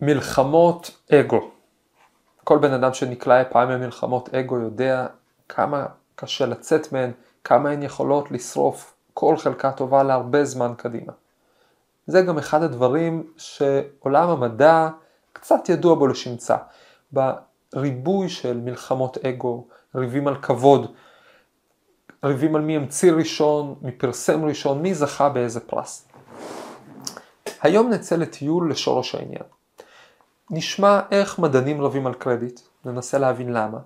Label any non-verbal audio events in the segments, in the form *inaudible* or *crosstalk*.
מלחמות אגו. כל בן אדם שנקלע פעם ממלחמות אגו יודע כמה קשה לצאת מהן, כמה הן יכולות לשרוף כל חלקה טובה להרבה זמן קדימה. זה גם אחד הדברים שעולם המדע קצת ידוע בו לשמצה. בריבוי של מלחמות אגו, ריבים על כבוד, ריבים על מי המציא ראשון, מי פרסם ראשון, מי זכה באיזה פרס. היום נצא לטיול לשורש העניין. נשמע איך מדענים רבים על קרדיט, ננסה להבין למה.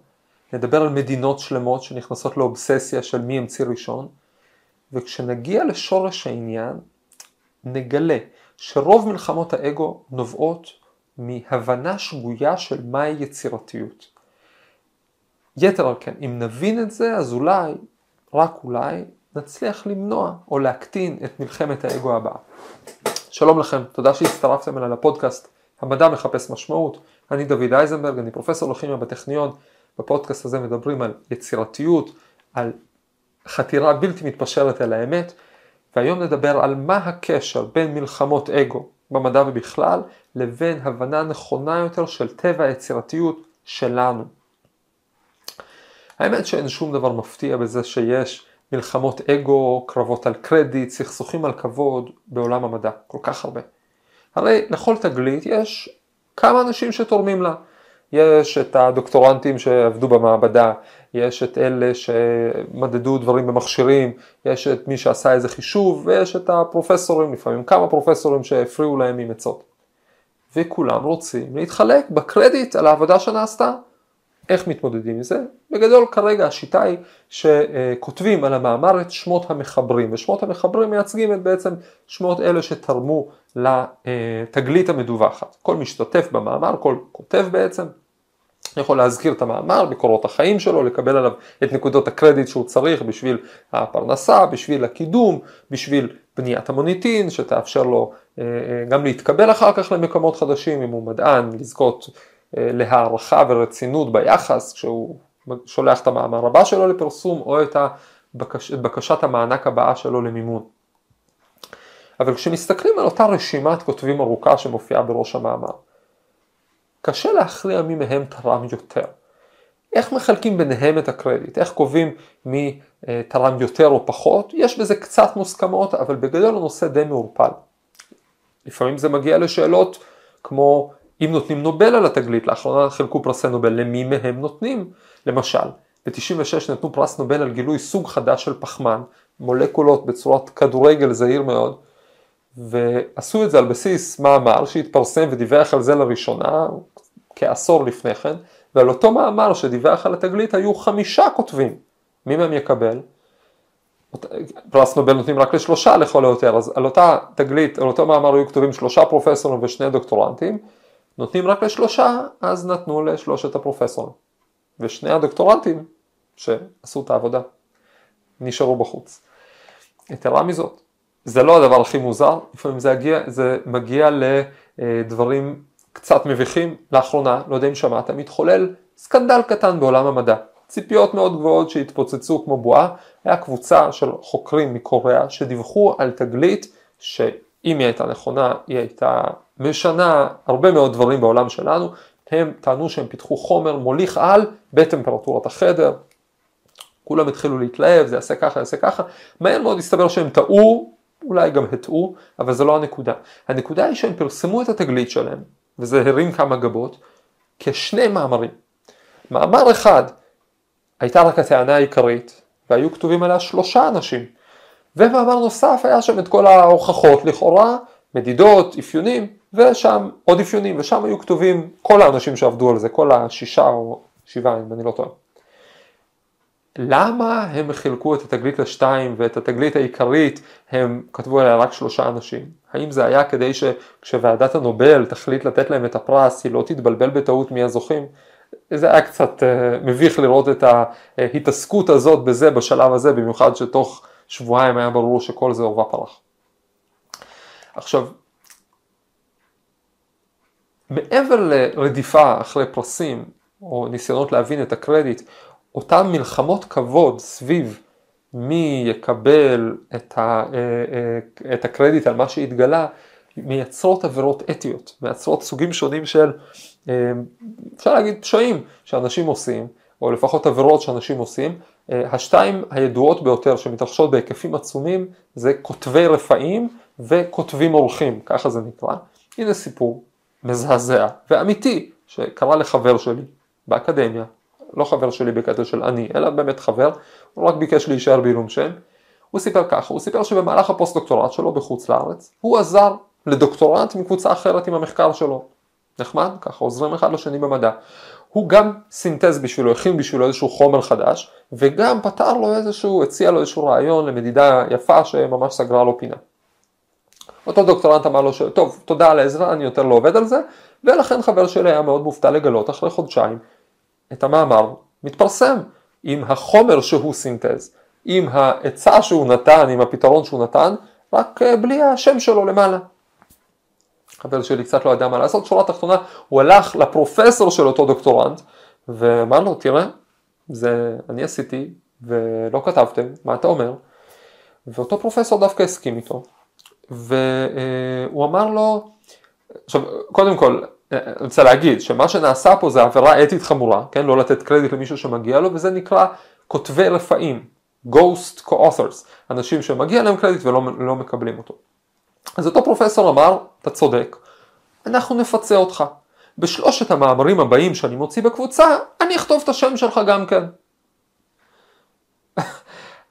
נדבר על מדינות שלמות שנכנסות לאובססיה של מי המציא ראשון, וכשנגיע לשורש העניין, נגלה שרוב מלחמות האגו נובעות מהבנה שגויה של מהי יצירתיות. יתר על כן, אם נבין את זה, אז אולי, רק אולי, נצליח למנוע או להקטין את מלחמת האגו הבאה. שלום לכם, תודה שהצטרפתם אליי לפודקאסט המדע מחפש משמעות. אני דוד אייזנברג, אני פרופסור לכימיה בטכניון. בפודקאסט הזה מדברים על יצירתיות, על חתירה בלתי מתפשרת אל האמת, והיום נדבר על מה הקשר בין מלחמות אגו במדע ובכלל, לבין הבנה נכונה יותר של טבע היצירתיות שלנו. האמת שאין שום דבר מפתיע בזה שיש מלחמות אגו, קרבות על קרדיט, סכסוכים על כבוד בעולם המדע, כל כך הרבה. הרי לכל תגלית יש כמה אנשים שתורמים לה. יש את הדוקטורנטים שעבדו במעבדה, יש את אלה שמדדו דברים במכשירים, יש את מי שעשה איזה חישוב, ויש את הפרופסורים, לפעמים כמה פרופסורים שהפריעו להם עם עצות. וכולם רוצים להתחלק בקרדיט על העבודה שנעשתה. איך מתמודדים עם זה? בגדול כרגע השיטה היא שכותבים על המאמר את שמות המחברים, ושמות המחברים מייצגים את בעצם שמות אלה שתרמו לתגלית המדווחת. כל משתתף במאמר, כל כותב בעצם, יכול להזכיר את המאמר בקורות החיים שלו, לקבל עליו את נקודות הקרדיט שהוא צריך בשביל הפרנסה, בשביל הקידום, בשביל בניית המוניטין, שתאפשר לו אה, אה, גם להתקבל אחר כך למקומות חדשים, אם הוא מדען, לזכות להערכה ורצינות ביחס כשהוא שולח את המאמר הבא שלו לפרסום או את, הבקש, בקשת המענק הבאה שלו למימון. אבל כשמסתכלים על אותה רשימת כותבים ארוכה שמופיעה בראש המאמר, קשה להכריע מי מהם תרם יותר. איך מחלקים ביניהם את הקרדיט? איך קובעים מי אה, תרם יותר או פחות? יש בזה קצת מוסכמות, אבל בגדול הנושא די מעורפל. לפעמים זה מגיע לשאלות כמו אם נותנים נובל על התגלית, לאחרונה חילקו פרסי נובל, למי מהם נותנים? למשל, ב-96 נתנו פרס נובל על גילוי סוג חדש של פחמן, מולקולות בצורת כדורגל זהיר מאוד, ועשו את זה על בסיס מאמר שהתפרסם ודיווח על זה לראשונה כעשור לפני כן, ועל אותו מאמר שדיווח על התגלית היו חמישה כותבים. מי מהם יקבל? פרס נובל נותנים רק לשלושה לכל היותר, אז על אותה תגלית, על אותו מאמר היו כתובים שלושה פרופסורים ושני דוקטורנטים, נותנים רק לשלושה, אז נתנו לשלושת הפרופסורים. ושני הדוקטורנטים שעשו את העבודה נשארו בחוץ. יתרה מזאת, זה לא הדבר הכי מוזר, לפעמים זה, הגיע, זה מגיע לדברים קצת מביכים. לאחרונה, לא יודע אם שמעת, מתחולל סקנדל קטן בעולם המדע. ציפיות מאוד גבוהות שהתפוצצו כמו בועה, היה קבוצה של חוקרים מקוריאה שדיווחו על תגלית שאם היא הייתה נכונה, היא הייתה משנה הרבה מאוד דברים בעולם שלנו, הם טענו שהם פיתחו חומר מוליך על בטמפרטורת החדר, כולם התחילו להתלהב, זה יעשה ככה, יעשה ככה, מהר מאוד הסתבר שהם טעו, אולי גם הטעו, אבל זה לא הנקודה. הנקודה היא שהם פרסמו את התגלית שלהם, וזה הרים כמה גבות, כשני מאמרים. מאמר אחד הייתה רק הטענה העיקרית, והיו כתובים עליה שלושה אנשים. ומאמר נוסף היה שם את כל ההוכחות לכאורה, מדידות, אפיונים, ושם עוד אפיונים, ושם היו כתובים כל האנשים שעבדו על זה, כל השישה או שבעה אם אני לא טועה. למה הם חילקו את התגלית לשתיים ואת התגלית העיקרית הם כתבו עליה רק שלושה אנשים? האם זה היה כדי שכשוועדת הנובל תחליט לתת להם את הפרס היא לא תתבלבל בטעות מי הזוכים? זה היה קצת uh, מביך לראות את ההתעסקות הזאת בזה בשלב הזה, במיוחד שתוך שבועיים היה ברור שכל זה עורבא פרח. עכשיו, מעבר לרדיפה אחרי פרסים או ניסיונות להבין את הקרדיט, אותן מלחמות כבוד סביב מי יקבל את, ה, אה, אה, את הקרדיט על מה שהתגלה, מייצרות עבירות אתיות, מייצרות סוגים שונים של, אה, אפשר להגיד פשעים שאנשים עושים, או לפחות עבירות שאנשים עושים. השתיים הידועות ביותר שמתרחשות בהיקפים עצומים זה כותבי רפאים וכותבים אורחים, ככה זה נקרא. הנה סיפור מזעזע ואמיתי שקרה לחבר שלי באקדמיה, לא חבר שלי בקטע של אני, אלא באמת חבר, הוא רק ביקש להישאר בעילום שם. הוא סיפר ככה, הוא סיפר שבמהלך הפוסט דוקטורט שלו בחוץ לארץ, הוא עזר לדוקטורנט מקבוצה אחרת עם המחקר שלו. נחמד? ככה עוזרים אחד לשני במדע. הוא גם סינתז בשבילו, הכין בשבילו איזשהו חומר חדש, וגם פתר לו איזשהו, הציע לו איזשהו רעיון למדידה יפה שממש סגרה לו פינה. אותו דוקטורנט אמר לו, טוב, תודה על העזרה, אני יותר לא עובד על זה, ולכן חבר שלי היה מאוד מופתע לגלות אחרי חודשיים את המאמר מתפרסם עם החומר שהוא סינתז, עם העצה שהוא נתן, עם הפתרון שהוא נתן, רק אה, בלי השם שלו למעלה. חבר שלי קצת לא ידע מה לעשות, שורה תחתונה, הוא הלך לפרופסור של אותו דוקטורנט ואמר לו, תראה, זה אני עשיתי ולא כתבתם, מה אתה אומר? ואותו פרופסור דווקא הסכים איתו, והוא אמר לו, עכשיו קודם כל אני רוצה להגיד שמה שנעשה פה זה עבירה אתית חמורה, כן, לא לתת קרדיט למישהו שמגיע לו וזה נקרא כותבי רפאים, Ghost Co-Authors, אנשים שמגיע להם קרדיט ולא לא מקבלים אותו. אז אותו פרופסור אמר, אתה צודק, אנחנו נפצה אותך. בשלושת המאמרים הבאים שאני מוציא בקבוצה, אני אכתוב את השם שלך גם כן.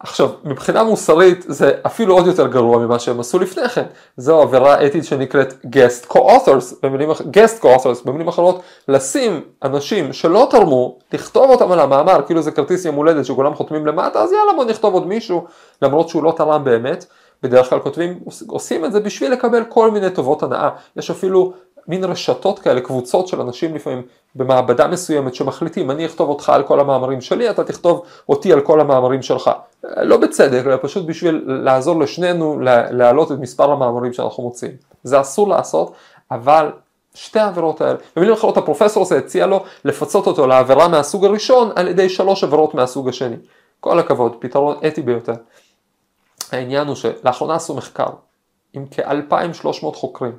עכשיו, מבחינה מוסרית זה אפילו עוד יותר גרוע ממה שהם עשו לפני כן. זו עבירה אתית שנקראת guest co-authors, במילים, guest co-authors, במילים אחרות, לשים אנשים שלא תרמו, לכתוב אותם על המאמר, כאילו זה כרטיס יום הולדת שכולם חותמים למטה, אז יאללה בוא נכתוב עוד מישהו, למרות שהוא לא תרם באמת. בדרך כלל כותבים, עושים את זה בשביל לקבל כל מיני טובות הנאה. יש אפילו מין רשתות כאלה, קבוצות של אנשים לפעמים במעבדה מסוימת שמחליטים, אני אכתוב אותך על כל המאמרים שלי, אתה תכתוב אותי על כל המאמרים שלך. לא בצדק, אלא פשוט בשביל לעזור לשנינו להעלות את מספר המאמרים שאנחנו מוצאים. זה אסור לעשות, אבל שתי העבירות האלה, במילים אחרות הפרופסור הזה הציע לו לפצות אותו לעבירה מהסוג הראשון על ידי שלוש עבירות מהסוג השני. כל הכבוד, פתרון אתי ביותר. העניין הוא שלאחרונה עשו מחקר עם כ-2,300 חוקרים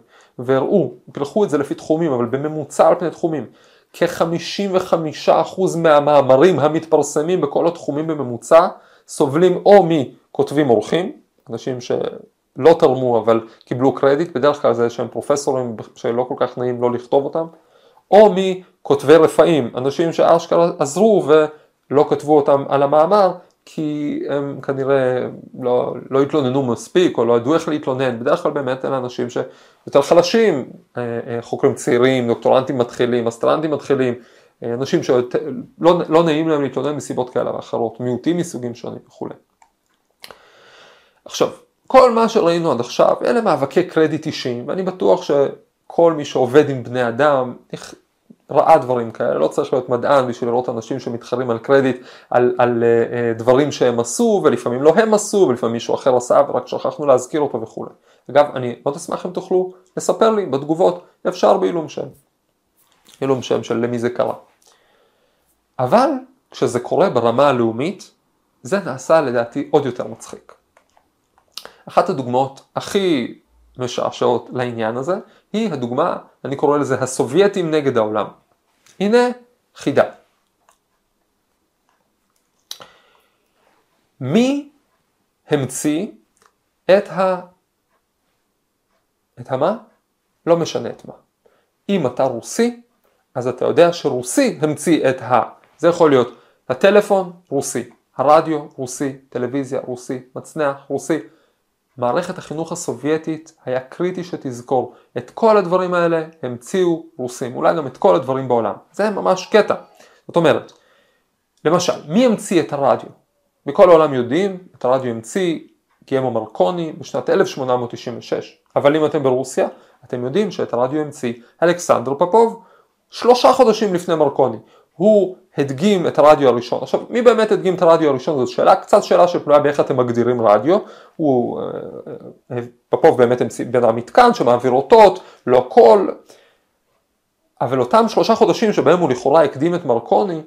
והראו, פילחו את זה לפי תחומים, אבל בממוצע על פני תחומים, כ-55% מהמאמרים המתפרסמים בכל התחומים בממוצע סובלים או מכותבים אורחים, אנשים שלא תרמו אבל קיבלו קרדיט, בדרך כלל זה שהם פרופסורים שלא כל כך נעים לא לכתוב אותם, או מכותבי רפאים, אנשים שאשכרה עזרו ולא כתבו אותם על המאמר, כי הם כנראה לא, לא התלוננו מספיק או לא ידעו איך להתלונן, בדרך כלל באמת אלה אנשים שיותר חלשים, אה, אה, חוקרים צעירים, דוקטורנטים מתחילים, אסטרנטים מתחילים, אה, אנשים שלא לא נעים להם להתלונן מסיבות כאלה ואחרות, מיעוטים מסוגים שונים וכולי. עכשיו, כל מה שראינו עד עכשיו אלה מאבקי קרדיט אישיים ואני בטוח שכל מי שעובד עם בני אדם ראה דברים כאלה, לא צריך להיות מדען בשביל לראות אנשים שמתחרים על קרדיט על, על uh, דברים שהם עשו ולפעמים לא הם עשו ולפעמים מישהו אחר עשה ורק שכחנו להזכיר אותו וכולי. אגב, אני מאוד אשמח אם תוכלו לספר לי בתגובות, אפשר בעילום שם. עילום שם של למי זה קרה. אבל כשזה קורה ברמה הלאומית, זה נעשה לדעתי עוד יותר מצחיק. אחת הדוגמאות הכי משעשעות לעניין הזה, היא הדוגמה, אני קורא לזה הסובייטים נגד העולם. הנה חידה. מי המציא את ה... את המה? לא משנה את מה. אם אתה רוסי, אז אתה יודע שרוסי המציא את ה... זה יכול להיות הטלפון רוסי, הרדיו רוסי, טלוויזיה רוסי, מצנח רוסי. מערכת החינוך הסובייטית היה קריטי שתזכור, את כל הדברים האלה המציאו רוסים, אולי גם את כל הדברים בעולם. זה ממש קטע. זאת אומרת, למשל, מי המציא את הרדיו? בכל העולם יודעים, את הרדיו המציא גיימו מרקוני בשנת 1896, אבל אם אתם ברוסיה, אתם יודעים שאת הרדיו המציא אלכסנדר פפוב שלושה חודשים לפני מרקוני. הוא הדגים את הרדיו הראשון. עכשיו, מי באמת הדגים את הרדיו הראשון? זאת שאלה, קצת שאלה שפנויה באיך אתם מגדירים רדיו. הוא, אה, אה, פפוב באמת המציא בין המתקן שמעביר אותות, לא קול. אבל אותם שלושה חודשים שבהם הוא לכאורה הקדים את מרקוני,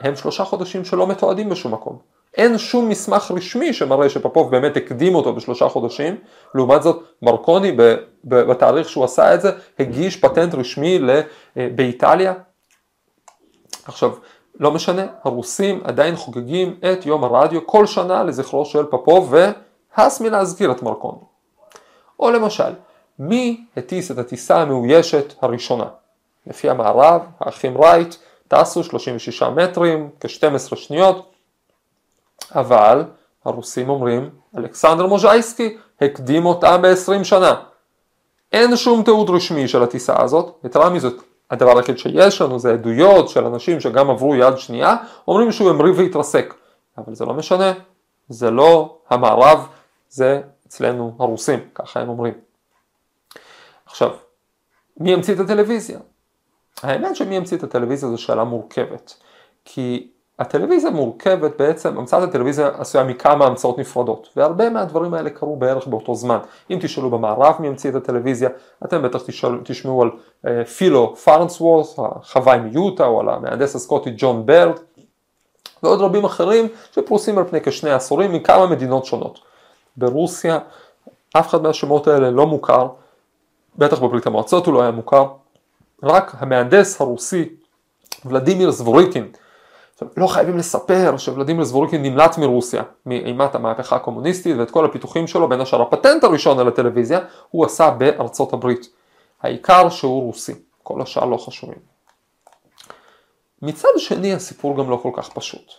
הם שלושה חודשים שלא מתועדים בשום מקום. אין שום מסמך רשמי שמראה שפופוב באמת הקדים אותו בשלושה חודשים, לעומת זאת מרקוני בתאריך שהוא עשה את זה הגיש פטנט רשמי אה, באיטליה. עכשיו, לא משנה, הרוסים עדיין חוגגים את יום הרדיו כל שנה לזכרו של פופוב והס מלהזכיר את מרקוני. או למשל, מי הטיס את הטיסה המאוישת הראשונה? לפי המערב, האחים רייט טסו 36 מטרים, כ-12 שניות, אבל הרוסים אומרים, אלכסנדר מוז'ייסקי הקדים אותם ב-20 שנה. אין שום תיעוד רשמי של הטיסה הזאת, יתרה מזאת, הדבר היחיד שיש לנו זה עדויות של אנשים שגם עברו יד שנייה, אומרים שהוא המריא והתרסק. אבל זה לא משנה, זה לא המערב, זה אצלנו הרוסים, ככה הם אומרים. עכשיו, מי המציא את הטלוויזיה? האמת שמי המציא את הטלוויזיה זו שאלה מורכבת. כי הטלוויזיה מורכבת בעצם, המצאת הטלוויזיה עשויה מכמה המצאות נפרדות, והרבה מהדברים האלה קרו בערך באותו זמן. אם תשאלו במערב מי המציא את הטלוויזיה, אתם בטח תשאל, תשמעו על uh, פילו פרנסוורס, החוואי מיוטה, או על המהנדס הסקוטי ג'ון ברד, ועוד רבים אחרים שפרוסים על פני כשני עשורים מכמה מדינות שונות. ברוסיה אף אחד מהשמות האלה לא מוכר, בטח בברית המועצות הוא לא היה מוכר, רק המהנדס הרוסי ולדימיר זבוריקין, לא חייבים לספר שוולדימיר זבוריקין נמלט מרוסיה מאימת המהפכה הקומוניסטית ואת כל הפיתוחים שלו, בין השאר הפטנט הראשון על הטלוויזיה, הוא עשה בארצות הברית. העיקר שהוא רוסי, כל השאר לא חשובים. מצד שני הסיפור גם לא כל כך פשוט.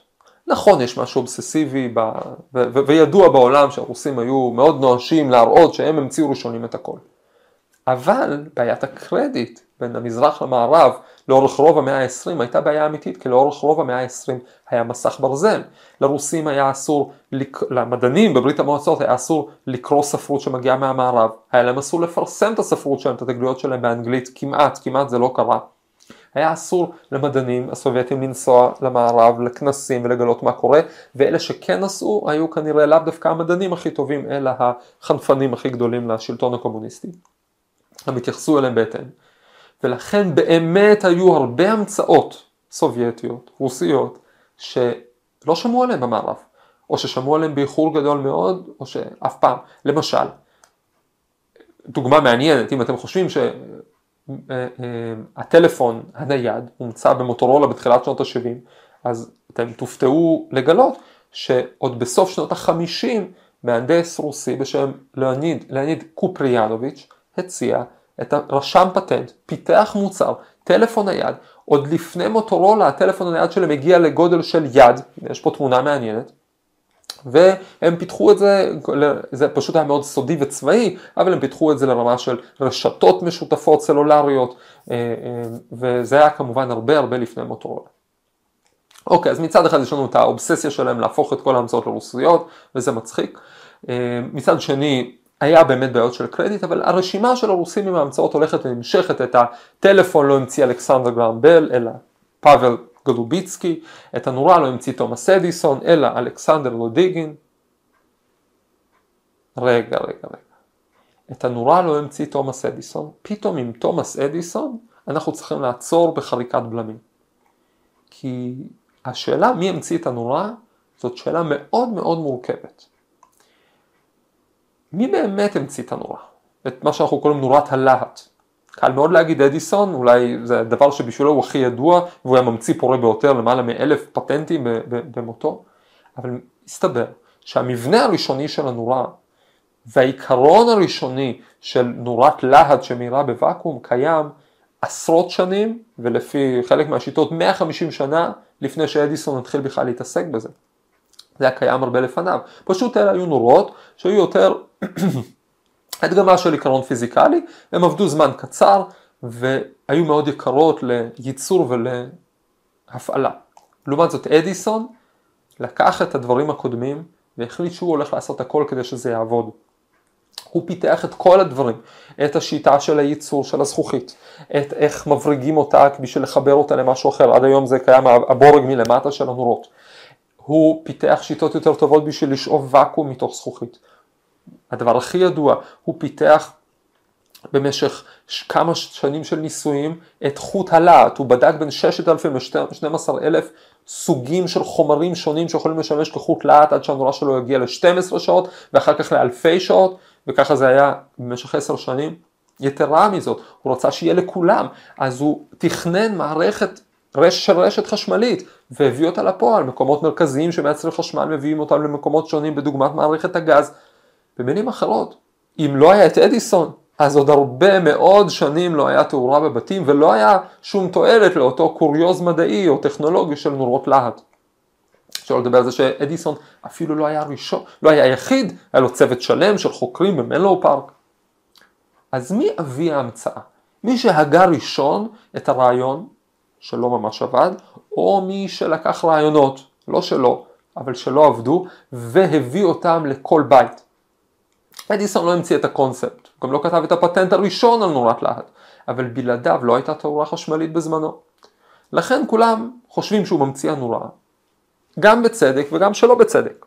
נכון, יש משהו אובססיבי ב... ו... ו... וידוע בעולם שהרוסים היו מאוד נואשים להראות שהם המציאו ראשונים את הכל. אבל בעיית הקרדיט בין המזרח למערב לאורך רוב המאה ה-20 הייתה בעיה אמיתית, כי לאורך רוב המאה ה-20 היה מסך ברזל. לרוסים היה אסור, לק... למדענים בברית המועצות היה אסור לקרוא ספרות שמגיעה מהמערב, היה להם אסור לפרסם את הספרות שלהם, את התגלויות שלהם באנגלית, כמעט, כמעט זה לא קרה. היה אסור למדענים הסובייטים לנסוע למערב, לכנסים ולגלות מה קורה, ואלה שכן נסעו היו כנראה לאו דווקא המדענים הכי טובים, אלא החנפנים הכי גדולים לשלטון הקומוניסטי. הם התייחסו אליהם בהתאם. ולכן באמת היו הרבה המצאות סובייטיות, רוסיות, שלא שמעו עליהן במערב, או ששמעו עליהן באיחור גדול מאוד, או שאף פעם. למשל, דוגמה מעניינת, אם אתם חושבים שהטלפון אה, אה, הנייד הומצא במוטורולה בתחילת שנות ה-70, אז אתם תופתעו לגלות שעוד בסוף שנות ה-50 מהנדס רוסי בשם לאוניד קופריאנוביץ' הציע אתה רשם פטנט, פיתח מוצר, טלפון נייד, עוד לפני מוטורולה הטלפון הנייד שלהם הגיע לגודל של יד, יש פה תמונה מעניינת, והם פיתחו את זה, זה פשוט היה מאוד סודי וצבאי, אבל הם פיתחו את זה לרמה של רשתות משותפות סלולריות, אה, אה, וזה היה כמובן הרבה הרבה לפני מוטורולה. אוקיי, אז מצד אחד יש לנו את האובססיה שלהם להפוך את כל ההמצאות לרוסיות, וזה מצחיק. אה, מצד שני, היה באמת בעיות של קרדיט, אבל הרשימה של הרוסים עם ההמצאות הולכת ונמשכת, את הטלפון לא המציא אלכסנדר גרם בל, אלא פאבל גלוביצקי, את הנורה לא המציא תומאס אדיסון, אלא אלכסנדר לודיגין. רגע, רגע, רגע. את הנורה לא המציא תומאס אדיסון, פתאום עם תומאס אדיסון אנחנו צריכים לעצור בחריקת בלמים. כי השאלה מי המציא את הנורה זאת שאלה מאוד מאוד מורכבת. מי באמת המציא את הנורה? את מה שאנחנו קוראים נורת הלהט. קל מאוד להגיד אדיסון, אולי זה הדבר שבשבילו הוא הכי ידוע, והוא היה ממציא פורה ביותר, למעלה מאלף פטנטים במותו, אבל מסתבר שהמבנה הראשוני של הנורה והעיקרון הראשוני של נורת להט שמאירה בוואקום קיים עשרות שנים, ולפי חלק מהשיטות 150 שנה לפני שאדיסון התחיל בכלל להתעסק בזה. זה היה קיים הרבה לפניו. פשוט אלה היו נורות שהיו יותר *coughs* הדגמה של עיקרון פיזיקלי, הם עבדו זמן קצר והיו מאוד יקרות לייצור ולהפעלה. לעומת זאת אדיסון לקח את הדברים הקודמים והחליט שהוא הולך לעשות הכל כדי שזה יעבוד. הוא פיתח את כל הדברים, את השיטה של הייצור של הזכוכית, את איך מבריגים אותה בשביל לחבר אותה למשהו אחר, עד היום זה קיים הבורג מלמטה של הנורות. הוא פיתח שיטות יותר טובות בשביל לשאוב ואקום מתוך זכוכית. הדבר הכי ידוע, הוא פיתח במשך כמה שנים של ניסויים את חוט הלהט, הוא בדק בין 6,000 ל-12,000 סוגים של חומרים שונים שיכולים לשמש כחוט להט עד שהנורה שלו יגיע ל-12 שעות ואחר כך לאלפי שעות וככה זה היה במשך 10 שנים. יתרה מזאת, הוא רצה שיהיה לכולם, אז הוא תכנן מערכת רש, של רשת חשמלית והביא אותה לפועל, מקומות מרכזיים שמייצרים חשמל מביאים אותם למקומות שונים בדוגמת מערכת הגז. במילים אחרות, אם לא היה את אדיסון, אז עוד הרבה מאוד שנים לא היה תאורה בבתים ולא היה שום תועלת לאותו קוריוז מדעי או טכנולוגי של נורות להט. אפשר לדבר על זה שאדיסון אפילו לא היה ראשון, לא היה היחיד, היה לו צוות שלם של חוקרים במנלו פארק. אז מי אבי ההמצאה? מי שהגה ראשון את הרעיון, שלא ממש עבד, או מי שלקח רעיונות, לא שלו, אבל שלא עבדו, והביא אותם לכל בית. אדיסון לא המציא את הקונספט, גם לא כתב את הפטנט הראשון על נורת להט, אבל בלעדיו לא הייתה תאורה חשמלית בזמנו. לכן כולם חושבים שהוא ממציא הנורה, גם בצדק וגם שלא בצדק.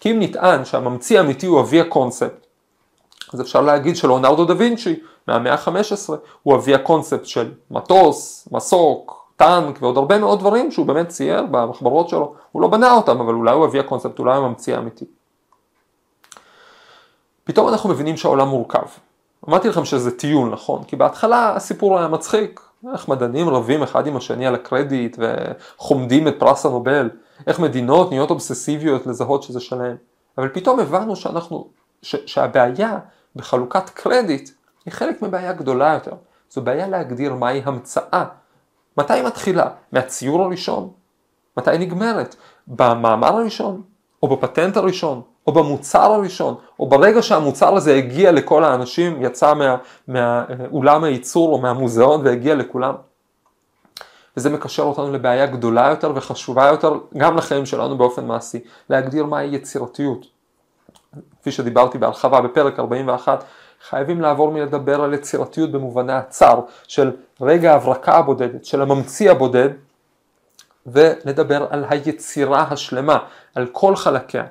כי אם נטען שהממציא האמיתי הוא אבי הקונספט, אז אפשר להגיד שלאונרדו דה וינצ'י מהמאה ה-15 הוא אבי הקונספט של מטוס, מסוק, טנק ועוד הרבה מאוד דברים שהוא באמת צייר במחברות שלו, הוא לא בנה אותם אבל אולי הוא אבי הקונספט, אולי הוא הממציא האמיתי. פתאום אנחנו מבינים שהעולם מורכב. אמרתי לכם שזה טיול, נכון? כי בהתחלה הסיפור היה מצחיק, איך מדענים רבים אחד עם השני על הקרדיט וחומדים את פרס הנובל, איך מדינות נהיות אובססיביות לזהות שזה שלהם. אבל פתאום הבנו שאנחנו, ש, שהבעיה בחלוקת קרדיט היא חלק מבעיה גדולה יותר. זו בעיה להגדיר מהי המצאה. מתי היא מתחילה? מהציור הראשון? מתי היא נגמרת? במאמר הראשון? או בפטנט הראשון? או במוצר הראשון, או ברגע שהמוצר הזה הגיע לכל האנשים, יצא מהאולם מה, הייצור או מהמוזיאון והגיע לכולם. וזה מקשר אותנו לבעיה גדולה יותר וחשובה יותר, גם לחיים שלנו באופן מעשי, להגדיר מהי יצירתיות. כפי שדיברתי בהרחבה בפרק 41, חייבים לעבור מלדבר על יצירתיות במובנה הצר של רגע ההברקה הבודדת, של הממציא הבודד, ולדבר על היצירה השלמה, על כל חלקיה.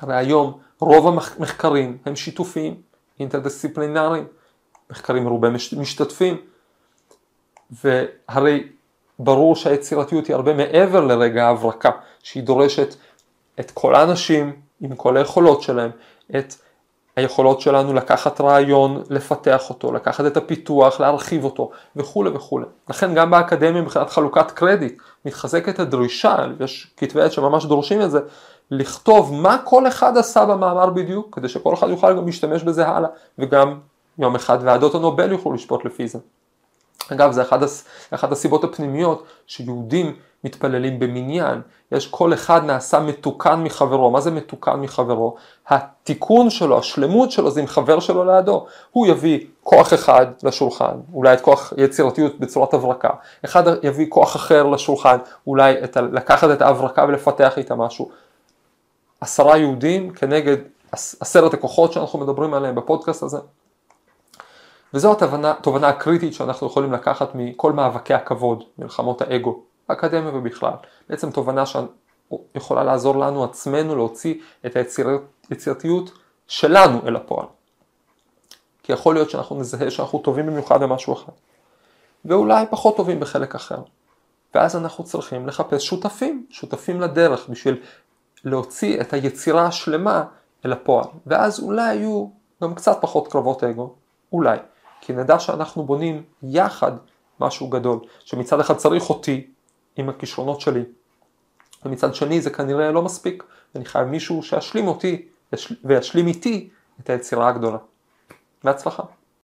הרי היום רוב המחקרים הם שיתופיים, אינטרדיסציפלינריים, מחקרים מרובי משתתפים, והרי ברור שהיצירתיות היא הרבה מעבר לרגע ההברקה, שהיא דורשת את כל האנשים עם כל היכולות שלהם, את היכולות שלנו לקחת רעיון, לפתח אותו, לקחת את הפיתוח, להרחיב אותו וכולי וכולי. לכן גם באקדמיה מבחינת חלוקת קרדיט מתחזקת הדרישה, יש כתבי עת שממש דורשים את זה, לכתוב מה כל אחד עשה במאמר בדיוק, כדי שכל אחד יוכל גם להשתמש בזה הלאה, וגם יום אחד ועדות הנובל יוכלו לשפוט לפי זה. אגב, זה אחת הסיבות הפנימיות שיהודים מתפללים במניין. יש כל אחד נעשה מתוקן מחברו. מה זה מתוקן מחברו? התיקון שלו, השלמות שלו זה עם חבר שלו לידו. הוא יביא כוח אחד לשולחן, אולי את כוח יצירתיות בצורת הברקה. אחד יביא כוח אחר לשולחן, אולי את, לקחת את ההברקה ולפתח איתה משהו. עשרה יהודים כנגד עשרת הכוחות שאנחנו מדברים עליהם בפודקאסט הזה. וזו התובנה, הקריטית שאנחנו יכולים לקחת מכל מאבקי הכבוד, מלחמות האגו, באקדמיה ובכלל. בעצם תובנה שיכולה לעזור לנו עצמנו להוציא את היצירתיות שלנו אל הפועל. כי יכול להיות שאנחנו נזהה שאנחנו טובים במיוחד במשהו אחד, ואולי פחות טובים בחלק אחר. ואז אנחנו צריכים לחפש שותפים, שותפים לדרך, בשביל להוציא את היצירה השלמה אל הפועל. ואז אולי יהיו גם קצת פחות קרבות אגו, אולי. כי נדע שאנחנו בונים יחד משהו גדול, שמצד אחד צריך אותי עם הכישרונות שלי, ומצד שני זה כנראה לא מספיק, אני חייב מישהו שישלים אותי וישלים איתי את היצירה הגדולה. בהצלחה.